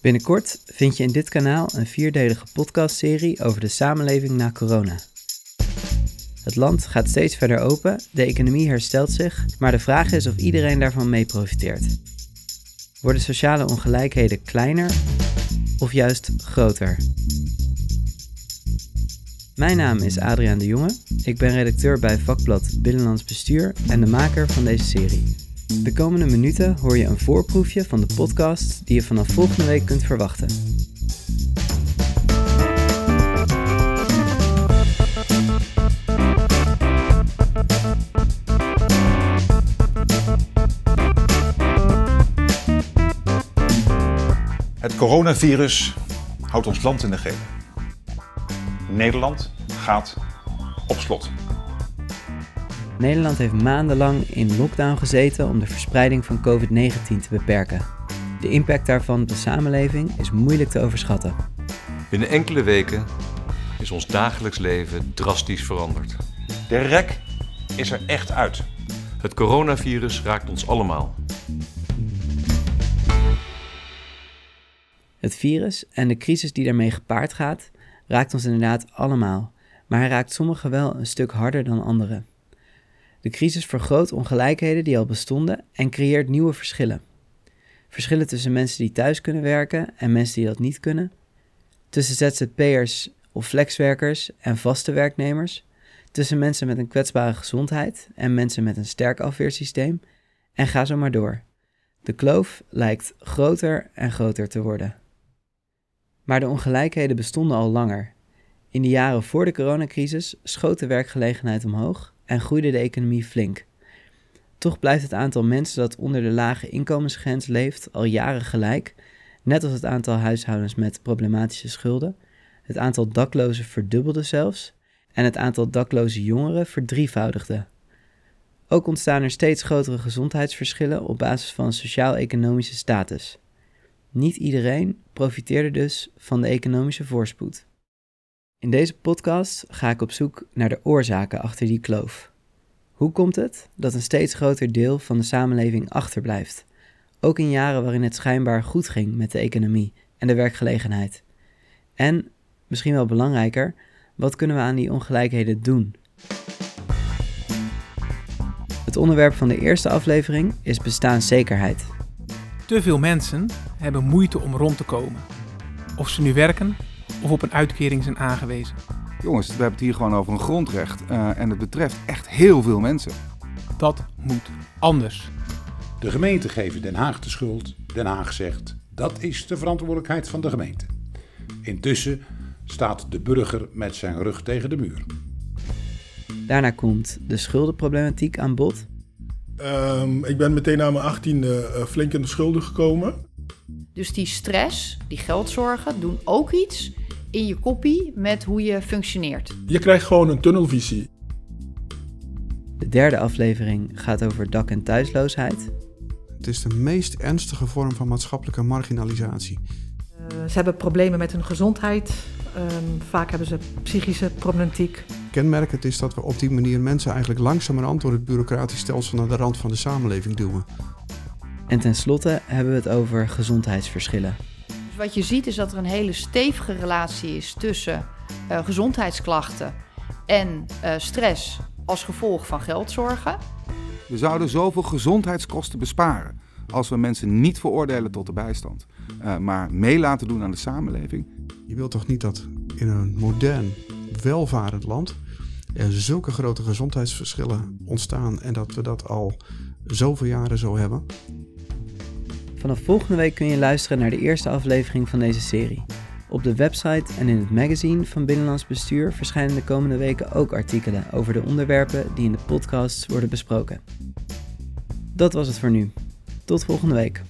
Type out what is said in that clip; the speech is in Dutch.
Binnenkort vind je in dit kanaal een vierdelige podcastserie over de samenleving na corona. Het land gaat steeds verder open, de economie herstelt zich, maar de vraag is of iedereen daarvan mee profiteert. Worden sociale ongelijkheden kleiner of juist groter? Mijn naam is Adriaan de Jonge. Ik ben redacteur bij vakblad Binnenlands Bestuur en de maker van deze serie. De komende minuten hoor je een voorproefje van de podcast die je vanaf volgende week kunt verwachten. Het coronavirus houdt ons land in de greep. Nederland gaat op slot. Nederland heeft maandenlang in lockdown gezeten om de verspreiding van COVID-19 te beperken. De impact daarvan op de samenleving is moeilijk te overschatten. Binnen enkele weken is ons dagelijks leven drastisch veranderd. De rek is er echt uit. Het coronavirus raakt ons allemaal. Het virus en de crisis die daarmee gepaard gaat, raakt ons inderdaad allemaal, maar hij raakt sommigen wel een stuk harder dan anderen. De crisis vergroot ongelijkheden die al bestonden en creëert nieuwe verschillen. Verschillen tussen mensen die thuis kunnen werken en mensen die dat niet kunnen, tussen ZZP'ers of flexwerkers en vaste werknemers, tussen mensen met een kwetsbare gezondheid en mensen met een sterk afweersysteem, en ga zo maar door. De kloof lijkt groter en groter te worden. Maar de ongelijkheden bestonden al langer. In de jaren voor de coronacrisis schoot de werkgelegenheid omhoog en groeide de economie flink. Toch blijft het aantal mensen dat onder de lage inkomensgrens leeft al jaren gelijk, net als het aantal huishoudens met problematische schulden. Het aantal daklozen verdubbelde zelfs en het aantal dakloze jongeren verdrievoudigde. Ook ontstaan er steeds grotere gezondheidsverschillen op basis van sociaal-economische status. Niet iedereen profiteerde dus van de economische voorspoed. In deze podcast ga ik op zoek naar de oorzaken achter die kloof. Hoe komt het dat een steeds groter deel van de samenleving achterblijft, ook in jaren waarin het schijnbaar goed ging met de economie en de werkgelegenheid? En, misschien wel belangrijker, wat kunnen we aan die ongelijkheden doen? Het onderwerp van de eerste aflevering is bestaanszekerheid. Te veel mensen hebben moeite om rond te komen. Of ze nu werken of op een uitkering zijn aangewezen. Jongens, we hebben het hier gewoon over een grondrecht uh, en het betreft echt heel veel mensen. Dat moet anders. De gemeente geven Den Haag de schuld. Den Haag zegt dat is de verantwoordelijkheid van de gemeente. Intussen staat de burger met zijn rug tegen de muur. Daarna komt de schuldenproblematiek aan bod. Um, ik ben meteen na mijn achttiende uh, flink in de schulden gekomen. Dus die stress, die geldzorgen, doen ook iets in je koppie met hoe je functioneert. Je krijgt gewoon een tunnelvisie. De derde aflevering gaat over dak- en thuisloosheid. Het is de meest ernstige vorm van maatschappelijke marginalisatie. Uh, ze hebben problemen met hun gezondheid. Um, vaak hebben ze psychische problematiek. Kenmerkend is dat we op die manier mensen eigenlijk langzamerhand door het bureaucratisch stelsel naar de rand van de samenleving duwen. En tenslotte hebben we het over gezondheidsverschillen. Wat je ziet is dat er een hele stevige relatie is tussen uh, gezondheidsklachten en uh, stress als gevolg van geldzorgen. We zouden zoveel gezondheidskosten besparen als we mensen niet veroordelen tot de bijstand, uh, maar mee laten doen aan de samenleving. Je wilt toch niet dat in een modern, welvarend land er zulke grote gezondheidsverschillen ontstaan en dat we dat al zoveel jaren zo hebben? Vanaf volgende week kun je luisteren naar de eerste aflevering van deze serie. Op de website en in het magazine van Binnenlands Bestuur verschijnen de komende weken ook artikelen over de onderwerpen die in de podcasts worden besproken. Dat was het voor nu. Tot volgende week.